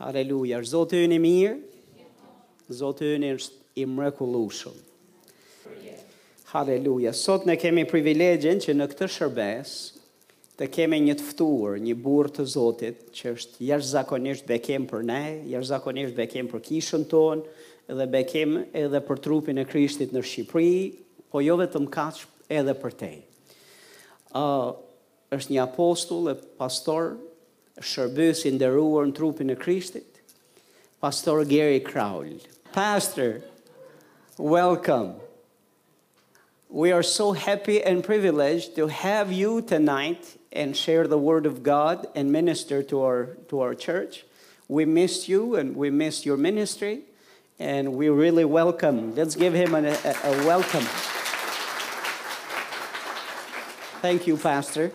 Haleluja, është Zoti ynë i mirë, Zoti ynë është i mrekullushëm. Haleluja, sot ne kemi privilegjin që në këtë shërbesë të kemi një të ftuar, një burrë të Zotit, që është jashtëzakonisht bekim për ne, jashtëzakonisht bekim për kishën tonë, dhe bekim edhe për trupin e Krishtit në Shqipëri, po jo vetëm kaq edhe përtej. Uh, është një apostull e pastor in shërbysin dëruar troop in e Krishtit, Pastor Gary Crowell. Pastor, welcome. We are so happy and privileged to have you tonight and share the Word of God and minister to our, to our church. We missed you and we missed your ministry, And we really welcome. Let's give him a, a, a welcome. Thank you, Pastor.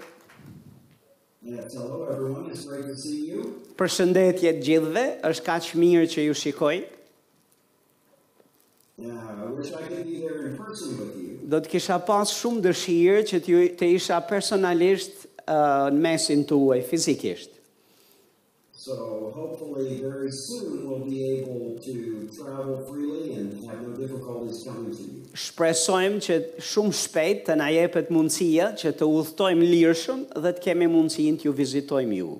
Hello everyone, it's great to see you. Përshëndetje të gjithëve, është kaq mirë që ju shikoj. Do të kisha pas shumë dëshirë që të, të isha personalisht uh, në mesin tuaj fizikisht. So hopefully very soon we'll be able to travel freely and have no difficulties coming to you. Shpresojmë që shumë shpejt të na jepet mundësia që të udhëtojmë lirshëm dhe të kemi mundësinë t'ju vizitojmë ju.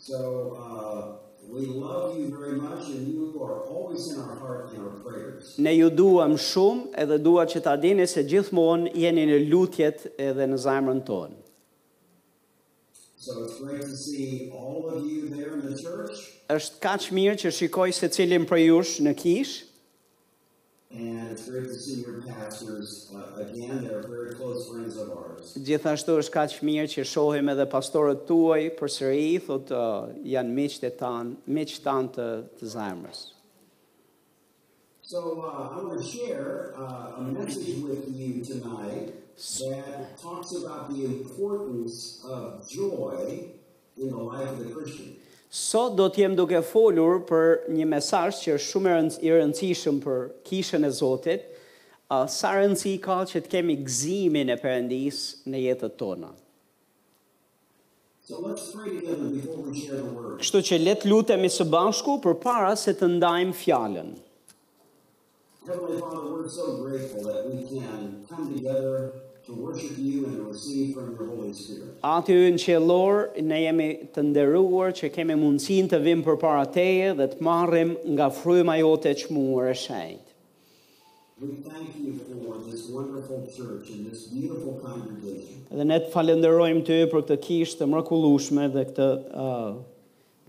So uh, we love you very much and you are always in our heart and our prayers. Ne ju duam shumë edhe dua që ta dini se gjithmonë jeni në lutjet edhe në zemrën tonë. Është kaq mirë që shikoj secilin prej jush në kishë. Gjithashtu është kaq mirë që shohim edhe pastorët tuaj përsëri, thotë uh, janë miqtë e tanë, miqtë tanë të, të zemrës. So uh, I want to share uh, a message with you tonight that talks about the importance of joy in the life of the Christian. Sot do të jem duke folur për një mesazh që është shumë i rëndësishëm për kishën e Zotit, uh, sa rëndësi ka që të kemi gëzimin e Perëndisë në jetët tona. Kështu që le të lutemi së bashku përpara se të ndajmë fjalën. Heavenly Father, we're so grateful that we can come together to worship you and to receive from your Holy Spirit. Ati ynë qiellor, ne jemi të nderuar që kemi mundësinë të vijmë përpara teje dhe të marrim nga fryma jote e çmuar e shenjtë. Dhe ne të falenderojmë ty për këtë kishë të mrekullueshme dhe këtë uh,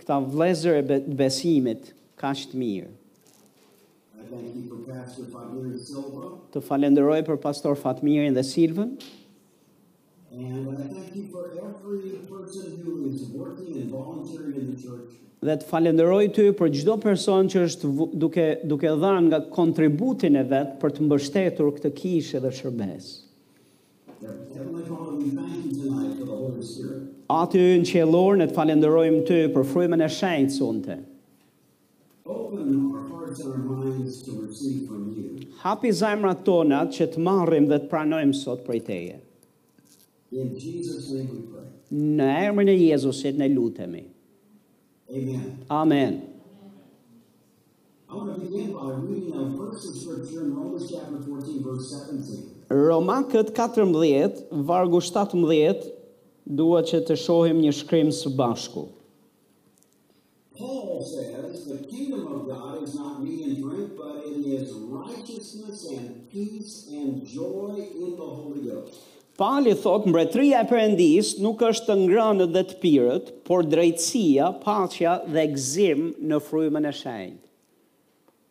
këta vëllezër të besimit kaq të mirë. Të falenderoj për pastor Fatmirin dhe Silvën. Dhe të falenderoj ty për çdo person që është duke duke dhënë nga kontributin e vet për të mbështetur këtë kishë dhe shërbesë. Ati ynë qiellor, ne të falenderojmë ty për frymën e shenjtë sonte. Hapi zemrat tona që të marrim dhe të pranojmë sot prej teje. Në emrin e Jezusit ne lutemi. Amen. Romakët 14, vargu 17, duhet që të shohim një shkrim së bashku. Paul says the kingdom of God is not meat and drink, but it is righteousness and peace and joy in the Holy Ghost. Pali thotë mbretëria e Perëndisë nuk është të ngrënët dhe të pirët, por drejtësia, paqja dhe gëzim në frymën e shenjtë.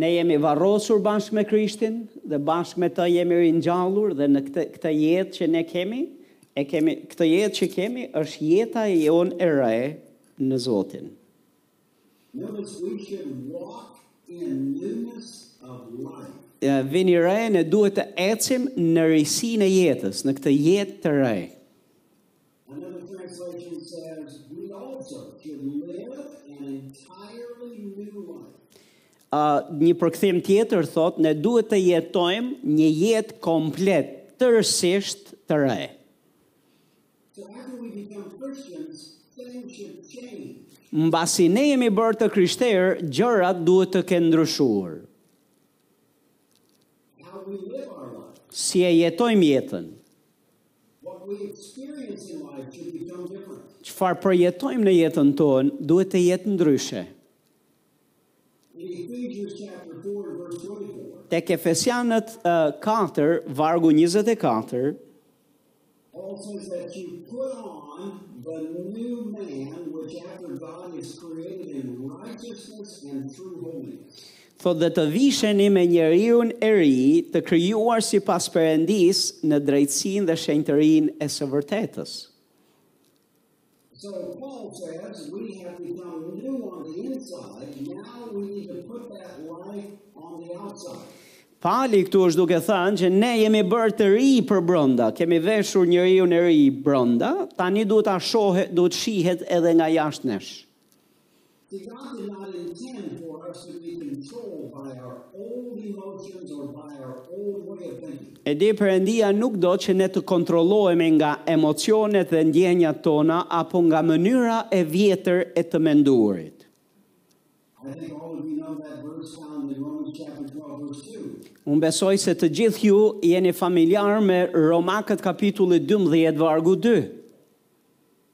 Ne jemi varrosur bashkë me Krishtin dhe bashkë me Të jemi ringjallur dhe në këtë këtë jetë që ne kemi e kemi këtë jetë që kemi është jeta e jonë e re në Zotin. Notice we should walk in newness of life. Ja, vini re, ne duhet të ecim në risinë e jetës, në këtë jetë të re. Another translation says, We also should live an entirely new life. Uh, një përkthim tjetër thotë, ne duhet të jetojmë një jetë komplet, tërësisht të re. So after we become Christians, things should change. Mbasi ne jemi bërë të krishterë, gjërat duhet të kenë ndryshuar. Si e jetojmë jetën? Çfarë përjetojmë në jetën tonë duhet të jetë ndryshe. Tek Efesianët 4, vargu 24, Thotë dhe të visheni me njeriun e ri të krijuar sipas Perëndisë në drejtësinë dhe shenjtërinë e së vërtetës. So Paul says we have become new on the inside, now we need to put that life on the outside. Pali këtu është duke thënë që ne jemi bërë të ri për brenda, kemi veshur njeriun e ri brenda, tani duhet të shohë, duhet të shihet edhe nga jashtë nesh. The God did not intend for us to be controlled by our old emotions or by our old way of thinking. E di Perëndia nuk do që ne të kontrollohemi nga emocionet dhe ndjenjat tona apo nga mënyra e vjetër e të menduarit. I think all of you know that verse found in Romans chapter 12 verse 2. Unë besoj se të gjithë ju jeni familjarë me Romakët kapitulli 12 vargu 2.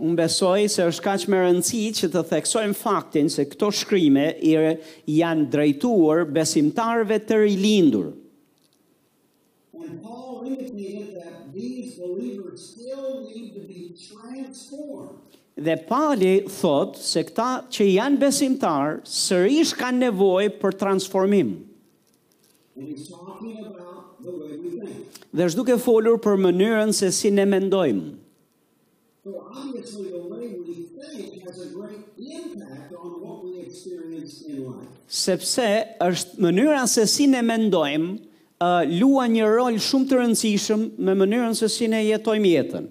Unë besoj se është kaq me rëndësi që të theksojmë faktin se këto shkrime i janë drejtuar besimtarëve të rilindur. And Paul indicated that these believers still need to be transformed. Dhe Pali thotë se këta që janë besimtarë sërish kanë nevojë për transformim. Dhe është duke folur për mënyrën se si ne mendojmë. Well, obviously, the way we think has a great impact on what we experience in life. Sepse është mënyra se si ne mendojmë, uh, luan një rol shumë të rëndësishëm me mënyrën se si ne jetojmë jetën.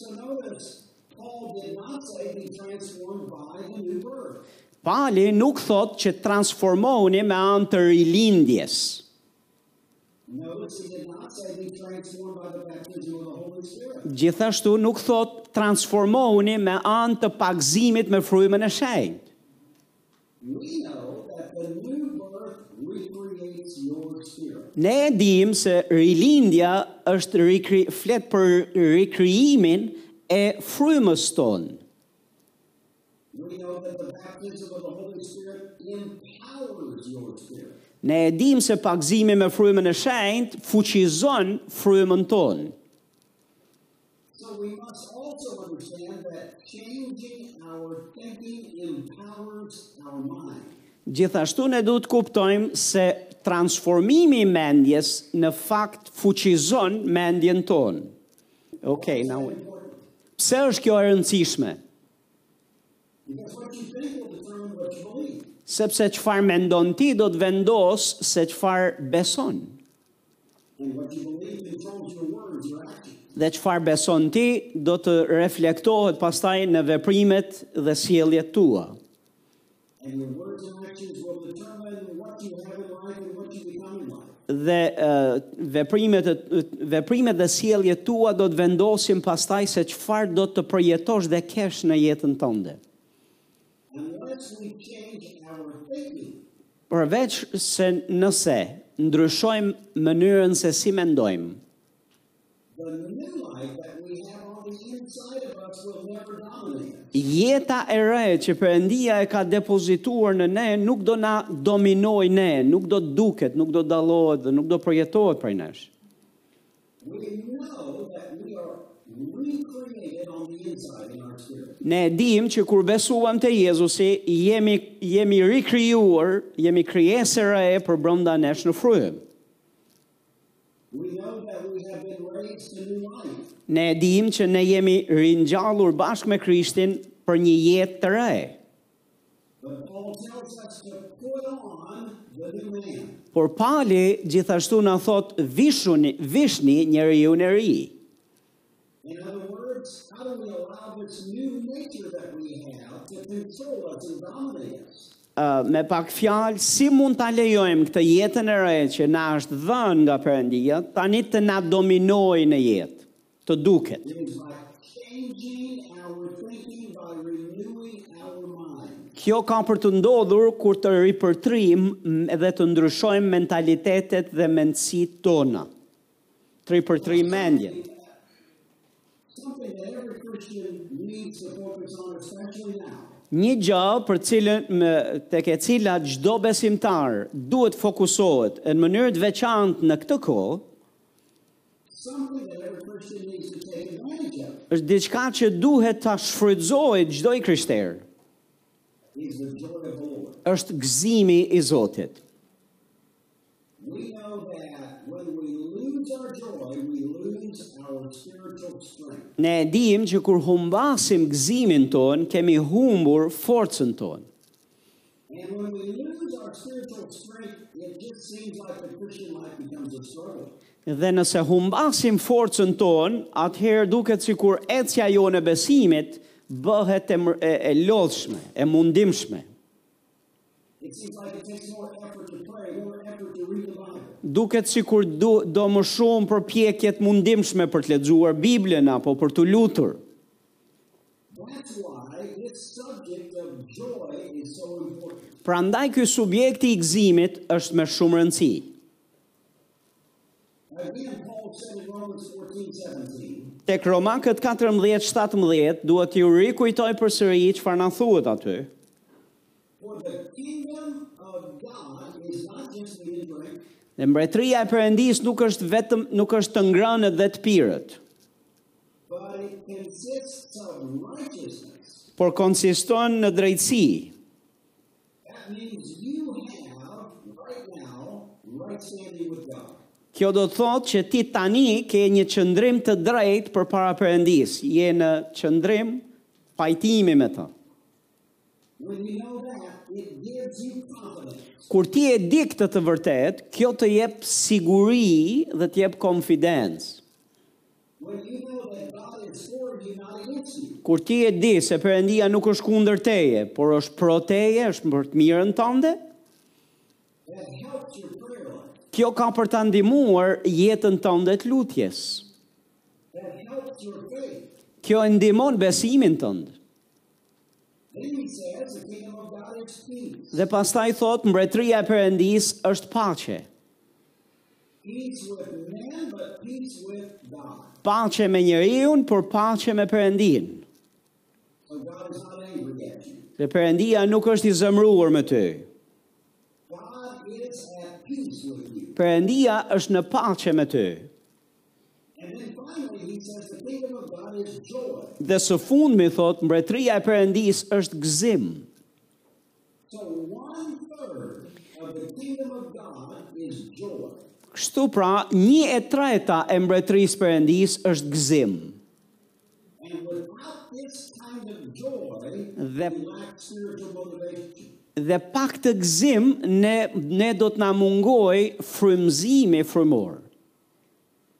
So notice, Paul did not say be transformed by the new birth. Pali nuk thotë që transformohuni me anë të rilindjes. Gjithashtu nuk thotë transformohuni me anë të pagëzimit me frymën e shenjtë. Ne e dimë se rilindja është rikri, flet për rikrijimin e frymës tonë. Ne e dimë se pagëzimi me frymën e shenjtë fuqizon frymën tonë. Gjithashtu ne duhet të kuptojmë se transformimi i mendjes në fakt fuqizon mendjen tonë. Okay, okay, now. Pse është kjo e rëndësishme? Sepse çfarë mendon ti do të vendosë se çfarë beson. Dhe çfarë beson ti do të reflektohet pastaj në veprimet dhe sjelljet tua. dhe veprimet veprimet dhe sjelljet tua do të vendosin pastaj se çfarë do të përjetosh dhe kesh në jetën tënde. Përveçse nëse ndryshojmë mënyrën se si mendojmë, Jeta e re që Perëndia e ka depozituar në ne nuk do na dominojë ne, nuk do të duket, nuk do të dallohet dhe nuk do përjetohet prej nesh. Ne dimë që kur besuam te Jezusi, jemi jemi rikrijuar, jemi krijesë e re për brenda nesh në frymë. Ne e dimë që ne jemi ringjallur bashkë me Krishtin për një jetë të re. Por Pali gjithashtu na thotë vishuni, vishni njeriun e ri. In other words, how do we allow this new nature that we have to control us and dominate us? Uh, me pak fjalë, si mund ta lejojmë këtë jetën e re që na është dhënë nga Perëndia, tani të na dominojë në jetë, të duket. Kjo ka për të ndodhur kur të ripërtërijmë dhe të ndryshojmë mentalitetet dhe mendësitë tona. Të ripërtërijmë mendjen. Një gjë për cilën me tek e cila çdo besimtar duhet fokusohet në mënyrë të veçantë në këtë kohë. Është diçka që duhet ta shfrytëzojë çdo i krishterë. Është gëzimi i Zotit. We know that when we lose our joy, we lose our spiritual strength. Ne e dimë që kur humbasim gëzimin tonë, kemi humbur forcën tonë. And when we lose our spiritual strength, it just seems like the Christian life becomes a struggle. Dhe nëse humbasim forcën tonë, atëherë duket sikur ecja jonë e besimit bëhet e, e, e lodhshme, e mundimshme. Duket sikur do, do më shumë përpjekje të mundimshme për të lexuar Biblën apo për t'u lutur. Prandaj ky subjekti i gëzimit është me shumë rëndësi. Tek Romakët 14-17 duhet t'ju rikujtoj përsëri çfarë na thuhet aty. Dhe mbretëria e Perëndisë nuk është vetëm nuk është të ngrënët dhe të pirët. Por konsiston në drejtësi. Kjo do të thotë që ti tani ke një qëndrim të drejtë përpara Perëndisë, je në qëndrim pajtimi me të. Kur ti e di këtë të vërtetë, kjo të jep siguri dhe të jep konfidencë. Kur ti e di se Perëndia nuk është kundër teje, por është pro teje, është për të mirën tënde. Kjo ka për ta ndihmuar jetën tënde të lutjes. Kjo e ndihmon besimin tënd. Dhe pastaj thotë mbretëria e Perëndisë është paqe. Paqe me njeriun, por paqe me Perëndinë. Dhe Perëndia nuk është i zemëruar me ty. Perëndia është në paqe me ty. Dhe së fundmi thotë, mbretëria e Perëndisë është gëzim. Kështu pra, një e treta e mbretërisë Perëndisë është gëzim. Dhe dhe pa këtë gëzim ne ne do të na mungojë frymëzimi frymor.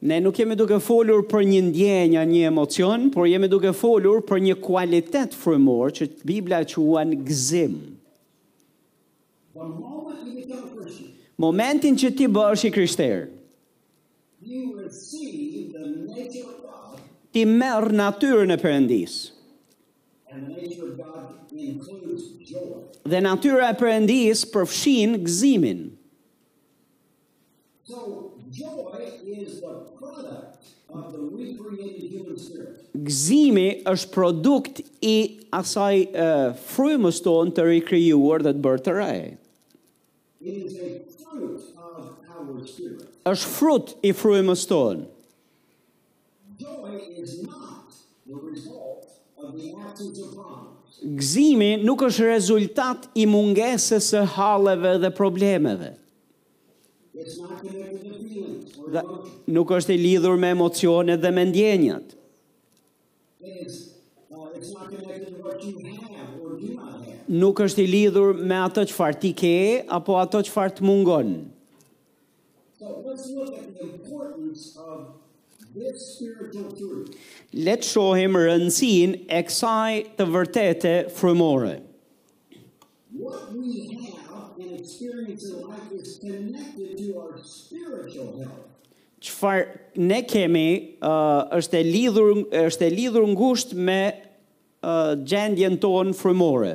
Ne nuk jemi duke folur për një ndjenjë, një emocion, por jemi duke folur për një kualitet frymor që Bibla e quan gëzim. Momentin që ti bëhesh i krishterë, ti merr natyrën e Perëndisë. Dhe natyra e Perëndisë përfshin gëzimin. Gëzimi është produkt i asaj uh, frymës sonë të rikrijuar dhe të bërë të re. Është frut i frymës tonë. Gëzimi nuk është rezultat i mungesës së halleve dhe problemeve. Dhe nuk është i lidhur me emocionet dhe me ndjenjat. Nuk është i lidhur me ato çfarë ti ke, apo ato çfarë të mungon. Le të shohim rëndësinë e kësaj të vërtete frymore. Çfarë ne kemi uh, është e lidhur është e lidhur ngushtë me uh, gjendjen tonë frymore.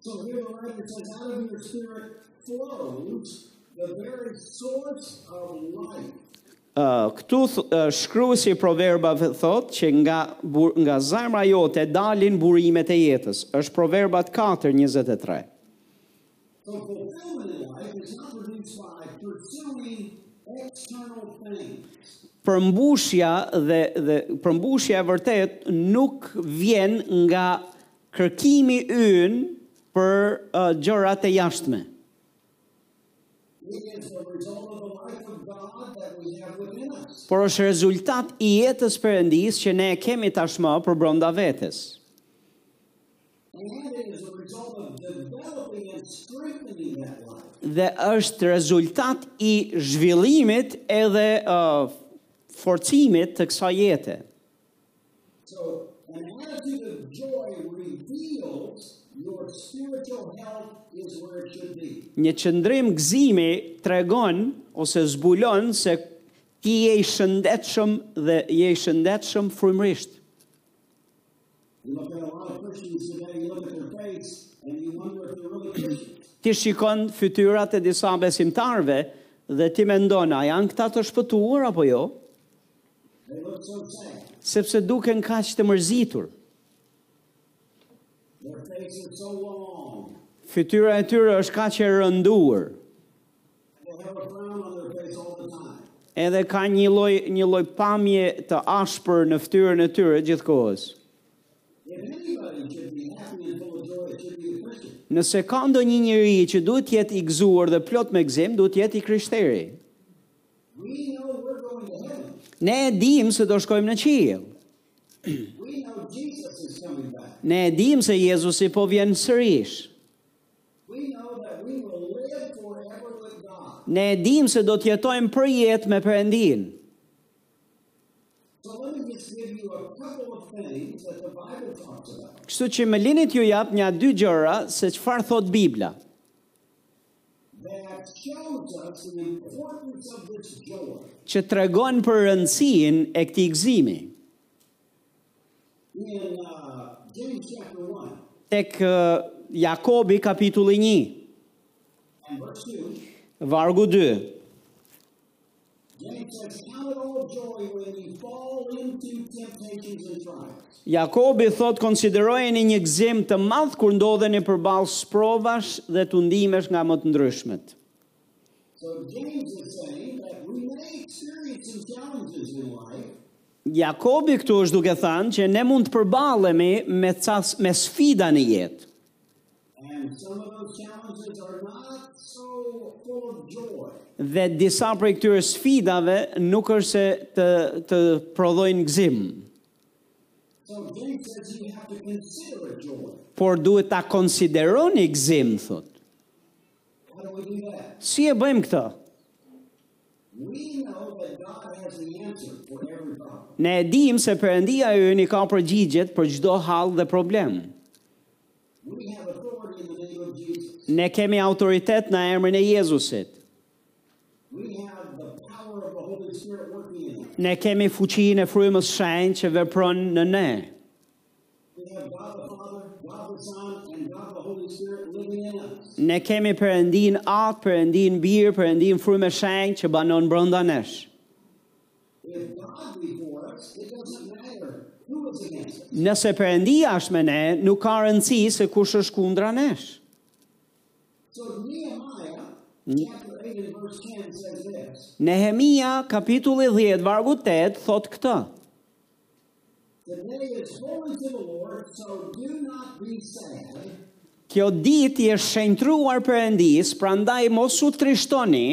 So here the writer says, out of your spirit flows the very source of life. Uh, këtu uh, shkruesi i proverbave thotë që nga bur, nga zemra jote dalin burimet e jetës. Është Proverbat 4:23. So Përmbushja dhe dhe përmbushja e vërtetë nuk vjen nga Kërkimi ynë për gjërat e jashtme. Por është rezultat i jetës Perëndisë që ne e kemi tashmë përbrenda vetes. Dhe është rezultat i zhvillimit edhe uh, forcimit të kësaj jete. So, an attitude of joy reveals, your spiritual health is where it should be. Një qëndrim gëzimi tregon ose zbulon se ti je i shëndetshëm dhe je i shëndetshëm frymërisht. Ti shikon fytyrat e disa besimtarëve dhe ti mendon a janë këta të shpëtuar apo jo? Sepse duken kaq të mërzitur. Fytyra e tyre është kaq e rënduar. Edhe ka një lloj një lloj pamje të ashpër në fytyrën e tyre gjithkohës. Nëse ka ndonjë njeri që duhet të jetë i gëzuar dhe plot me gëzim, duhet të jetë i krishteri. Ne e dimë se do shkojmë në qiell. Ne e dimë se Jezusi po vjen sërish. Ne e dimë se do të jetojmë përjetë me Perëndinë. Kështu që më lini t'ju jap nja dy gjëra se çfarë thotë Bibla. që tregon për rëndësinë e këtij gëzimi. Tek Jakobi kapitulli 1, vargu 2, Jakobi thotë konsiderojeni një gëzim të madh kur ndodheni përballë sprovash dhe tundimesh nga më të ndryshmet. Jakobi këtu është duke thënë që ne mund të përballemi me me sfida në jetë. Dhe disa prej këtyre sfidave nuk është se të të prodhojnë gëzim. Por duhet ta konsideroni gëzim, thotë. Si e bëjmë këtë? Ne e dimë se Perëndia ynë i ka përgjigjet për çdo hall dhe problem. Ne kemi autoritet në emrin e Jezusit. Ne kemi fuqinë e Frymës së Shenjtë që vepron në ne. Ne kemi Perëndinë Atë, Perëndinë Bir, Perëndinë Frymë e Shenjtë që banon brenda nesh. Nëse Perëndia është me ne, nuk ka rëndësi se kush është kundra nesh. Nehemia, kapitulli 10, vargu 8, thotë këtë. Kjo ditë i është shenjtëruar Perëndisë, prandaj mos u trishtoni,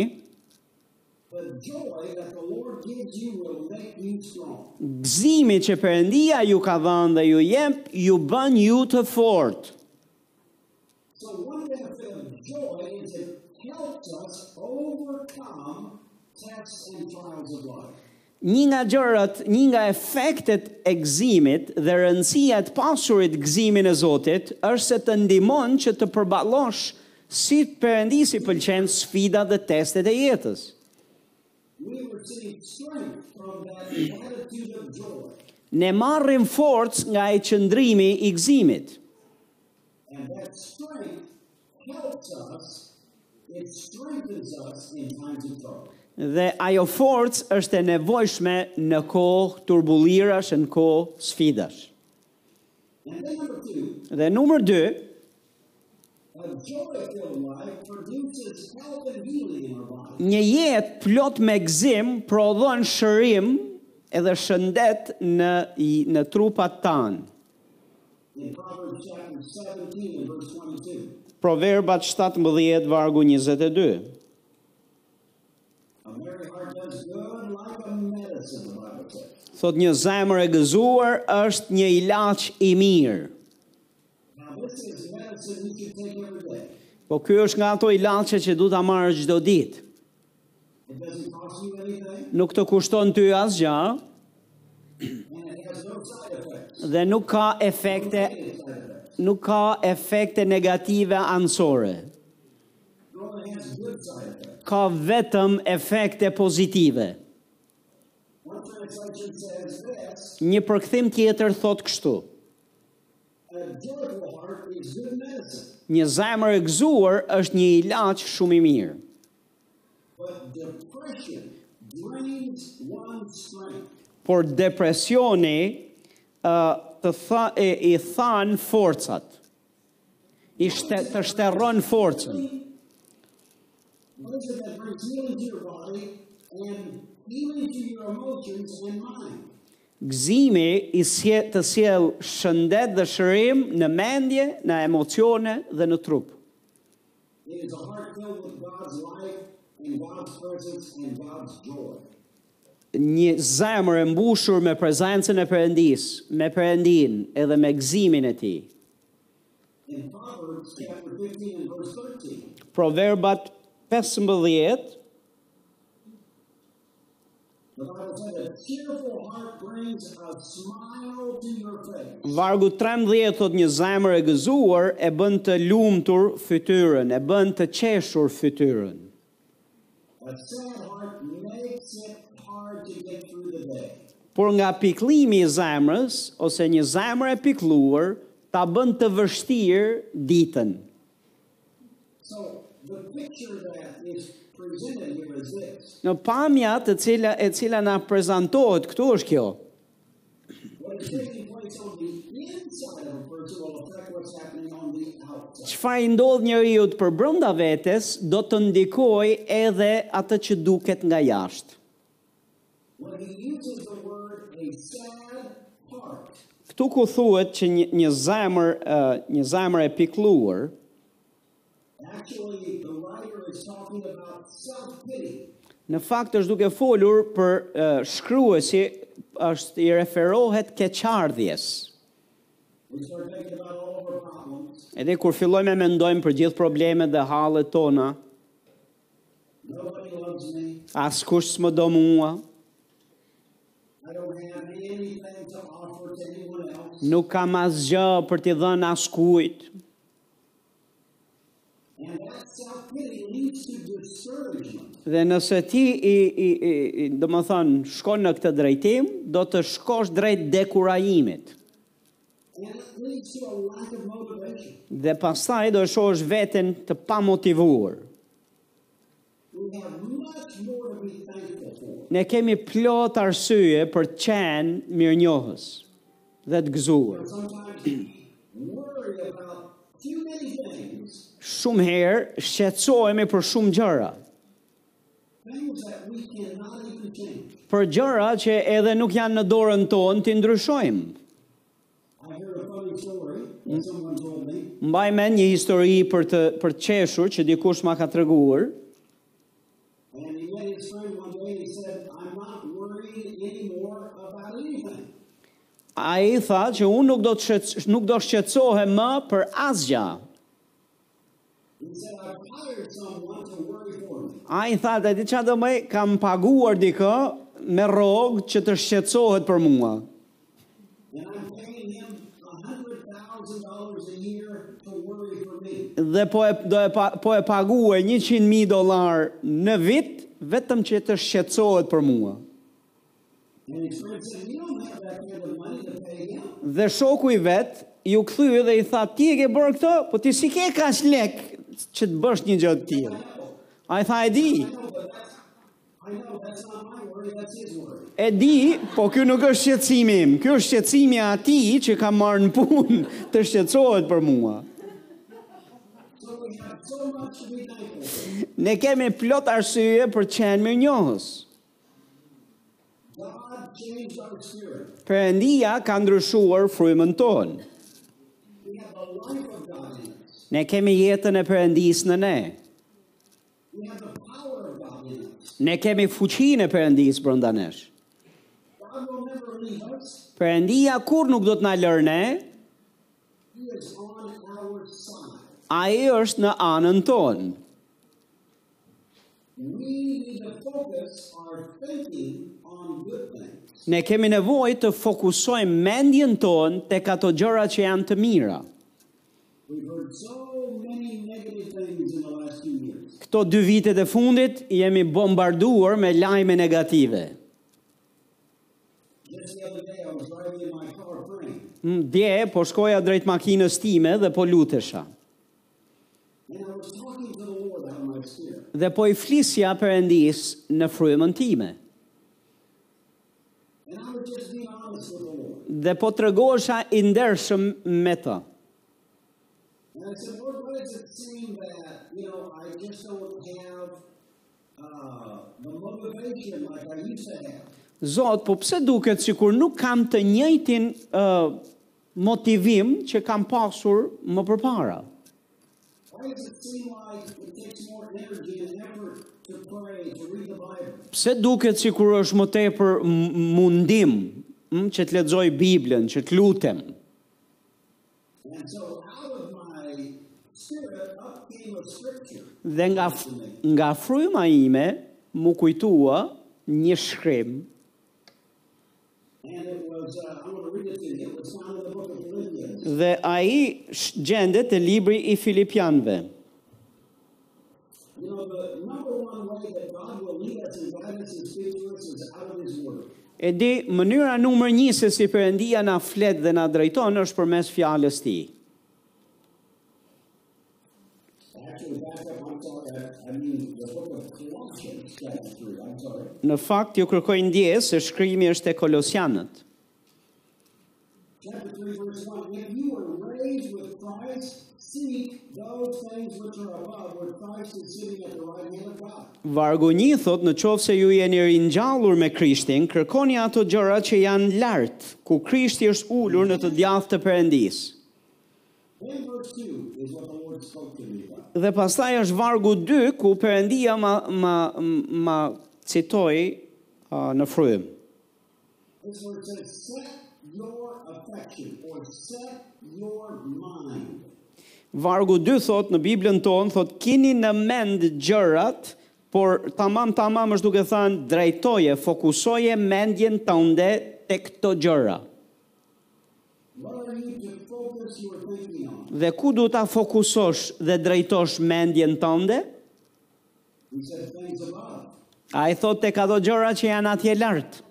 Gëzimi që Perëndia ju ka dhënë dhe ju jep, ju bën ju të fortë. Një nga gjërat, një nga efektet e gëzimit dhe rëndësia e të pasurit gëzimin e Zotit është se të ndihmon që të përballosh si Perëndisë i pëlqen sfidat dhe testet e jetës. Ne marrim forcë nga ai qëndrimi i gëzimit. Dhe ajo forcë është e nevojshme në kohë turbullirash, në kohë sfidash. Dhe numër 2, Një jetë plot me gëzim prodhon shërim edhe shëndet në në trupat tanë. Proverbat 17 vargu 22. Thotë një zemër e gëzuar është një ilaç i mirë. Po ky është nga ato ilaçe që duhet ta marrësh çdo ditë. Nuk të kushton ty asgjë, dhe nuk ka efekte nuk ka efekte negative anësore. Ka vetëm efekte pozitive. Një përkthim tjetër thotë kështu. Një zemër e gëzuar është një ilaç shumë i mirë. Por depresioni uh, të tha, e, i than forcat. I shte, të shterron forcën. Gzimi i sje, të sjell shëndet dhe shërim në mendje, në emocione dhe në trup. It is a heart filled with God's life and God's presence and God's joy. Një zemër e mbushur me prezencën e Perëndisë, me Perëndinë edhe me gëzimin e tij. In Proverbs chapter 15 and verse 13. Proverbat 15 Vargu 13 thotë një zemër e gëzuar e bën të lumtur fytyrën, e bën të qeshur fytyrën. Por nga pikëllimi i zemrës ose një zemër e pikëlluar ta bën të vështirë ditën. Në pamja të cila e cila na prezantohet këtu është kjo. Çfarë i ndodh njeriut përbrenda vetes do të ndikojë edhe atë që duket nga jashtë. Këtu ku thuhet që një, një zemër, një zemër e pikëlluar, Në fakt është duke folur për uh, shkruesi është i referohet keqardhjes. Edhe kur fillojmë të mendojmë për gjithë problemet dhe hallet tona, Askush s'më do mua. Nuk kam asgjë për t'i dhënë askujt. Dhe nëse ti i, i, i, i domethënë, shkon në këtë drejtim, do të shkosh drejt dekurajimit. Dhe pastaj do shohësh veten të pamotivuar. Ne kemi plot arsye për të qenë mirënjohës dhe të gëzuar. Shumë herë shqetësohemi për shumë gjëra. Për gjëra që edhe nuk janë në dorën tonë t'i ndryshojmë. Mbaj mend një histori për të për të qeshur që dikush ma ka treguar. Ai tha që unë nuk do të nuk do shqetësohem më për asgjë. Ai tha të, diçka domethënë kam paguar dikë me rrogë që të shqetsohet për mua. Dhe po e, do e, po e paguaj 100.000 dolar në vit, vetëm që të shqetsohet për mua. Dhe shoku i vet iu kthye dhe i tha, ti e ke bërë këtë, po ti s'i ke kaq lekë që të bësh një gjë të tillë. Ai tha, e di. E di, po kjo nuk është shqetësimi im, kjo është shqetësimi i atij që kam marrë në punë të shqetësohet për mua. Ne kemi plot arsye për të qenë mirënjohës. Perëndia ka ndryshuar frymën tonë. Ne kemi jetën e Perëndisë në ne. Ne kemi fuqinë e Perëndisë brenda nesh. Perëndia kurrë nuk do të na lërë ne. Ai është në anën tonë. Ne kemi nevojë të fokusojmë mendjen tonë tek ato gjëra që janë të mira. Këto dy vitet e fundit jemi bombarduar me lajme negative. Mm, dje po shkoja drejt makinës time dhe po lutesha. Dhe po i flisja Perëndisë në frymën time. Dhe po tregohesha i ndershëm me të. Zot, po pse duket sikur nuk kam të njëjtin uh, motivim që kam pasur më përpara. Pse duket sikur është më tepër mundim mm, që të lexoj Biblën, që të lutem? Dhe nga, nga fryma ime, m'u kujtua një shkrim Dhe ai gjendet te libri i Filipianëve. E di, mënyra numër një se si Perëndia na flet dhe na drejton është përmes fjalës së tij. Në fakt, ju kërkoj ndjesë se shkrimi është te Kolosianët. Vargu një thotë në qoftë se ju jeni ringjallur me Krishtin, kërkoni ato gjëra që janë lart, ku Krishti është ulur në të djathtë të Perëndisë. Dhe pastaj është vargu 2 ku Perëndia ma ma ma citoi uh, në frymë. Vargu 2 thotë në Biblën tonë thotë kini në mend gjërat, por tamam tamam është duke thënë drejtoje, fokusoje mendjen tënde tek këto gjëra. Dhe ku do ta fokusosh dhe drejtosh mendjen tënde? Ai thotë tek ato gjëra që janë atje lart.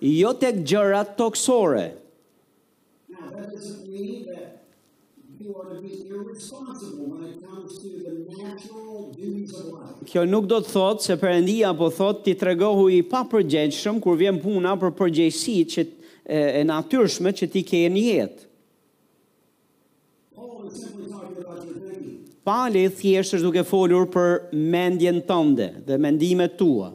Jo tek gjërat tokësore. Now, that doesn't mean that you are to be irresponsible when it comes to the natural duties of life. Kjo nuk do të thotë se Perëndia po thotë ti tregohu i papërgjegjshëm kur vjen puna për përgjegjësitë e, e natyrshme që ti ke në jetë. Paul is simply talking about your thinking. Pali thjesht është duke folur për mendjen tënde dhe mendimet tua.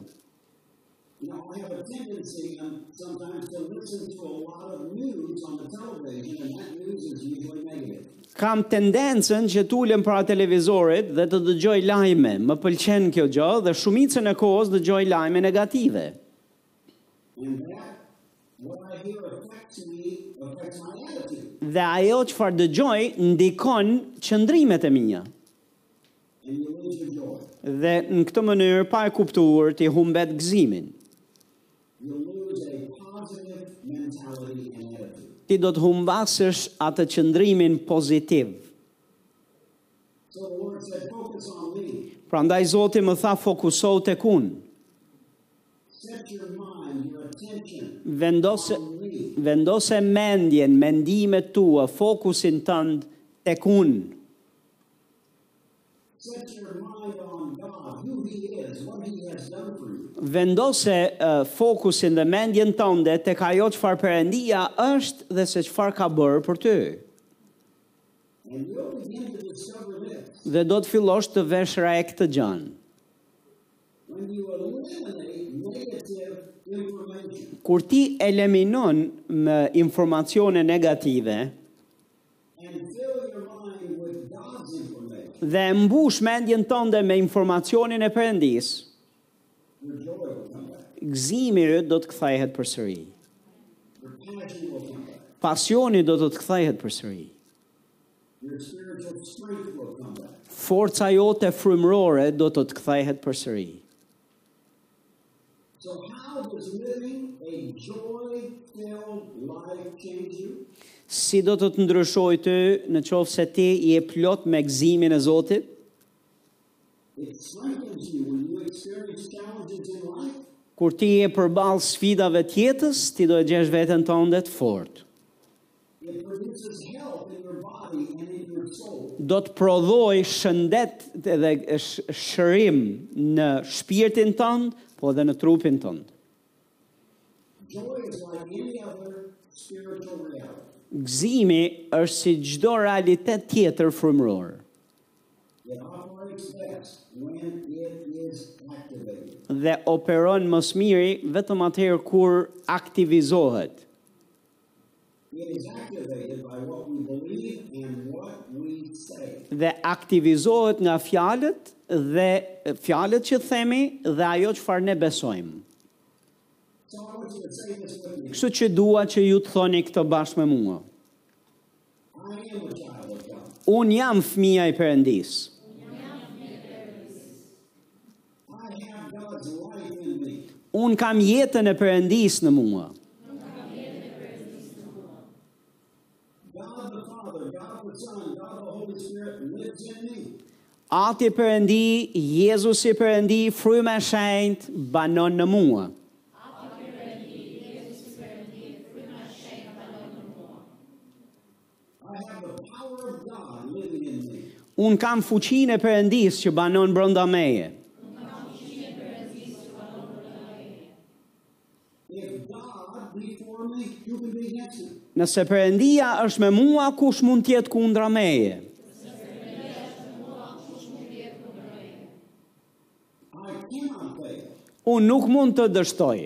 You know, I have a tendency, um, sometimes, to listen to a lot of news on the television, and that news is usually negative. Kam tendencën që të ulem para televizorit dhe të dëgjoj lajme. Më pëlqen kjo gjë dhe shumicën e kohës dëgjoj lajme negative. Dhe ajo çfarë dëgjoj ndikon qëndrimet e mia. Dhe në këtë mënyrë pa e kuptuar ti humbet gëzimin. Ti do të humbasësh atë qëndrimin pozitiv. Prandaj Zoti më tha fokusohu tek unë. Vendose, vendose mendjen, mendimet tua, fokusin tënd tek unë. Vendose uh, fokusin dhe mendjen tënde tek ajo çfarë Perëndia është dhe se çfarë ka bërë për ty. Dhe do të fillosh të vesh re këtë gjë. Kur ti eliminon informacione negative, Dhe e mbush mendjen tënde me informacionin e Perëndisë. Gëzimi yt do të kthehet përsëri. Pasioni do të të kthehet përsëri. Forca jote frymërore do të të kthehet përsëri. So how does living a joy-filled life change you? Si do të të ndryshojë ty në qoftë se ti je plot me gëzimin e Zotit? Kur ti je përballë sfidave të jetës, ti do e gjesh veten tënde të fortë. do të prodhojë shëndet dhe shërim në shpirtin tënd, po dhe në trupin tënd. Gëzimi është si çdo realitet tjetër frymëror. Dhe operon më së miri vetëm atëherë kur aktivizohet. dhe aktivizohet nga fjalët dhe fjalët që themi dhe ajo çfarë ne besojmë. Kështu që dua që ju të thoni këtë bashkë me mua. Unë jam fëmija e Perëndisë. Unë kam jetën e Perëndisë në mua. Ati Perëndi, Jezusi Perëndi, Fryma e Shenjtë banon në mua. Ati Perëndi, Jezusi Perëndi, Fryma e Shenjtë banon në mua. I have the power of God living in me. Un kam fuqinë e Perëndisë që banon brenda meje. Nëse Perëndia është me mua, kush mund të jetë kundra meje? Unë nuk mund të dështoj.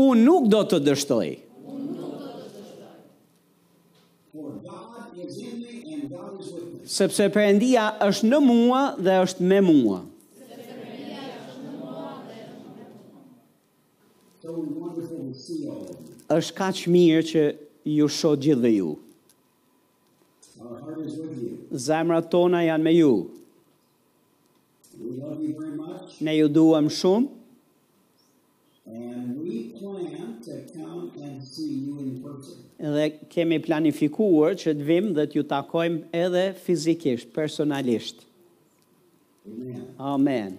Unë nuk do të dështoj. Sepse Perëndia është në mua dhe është me mua. është kaq mirë që ju shoh gjithve ju. Zemrat tona janë me ju. Ne ju duam shumë. Dhe kemi planifikuar që të vijmë dhe t'ju takojmë edhe fizikisht, personalisht. Amen.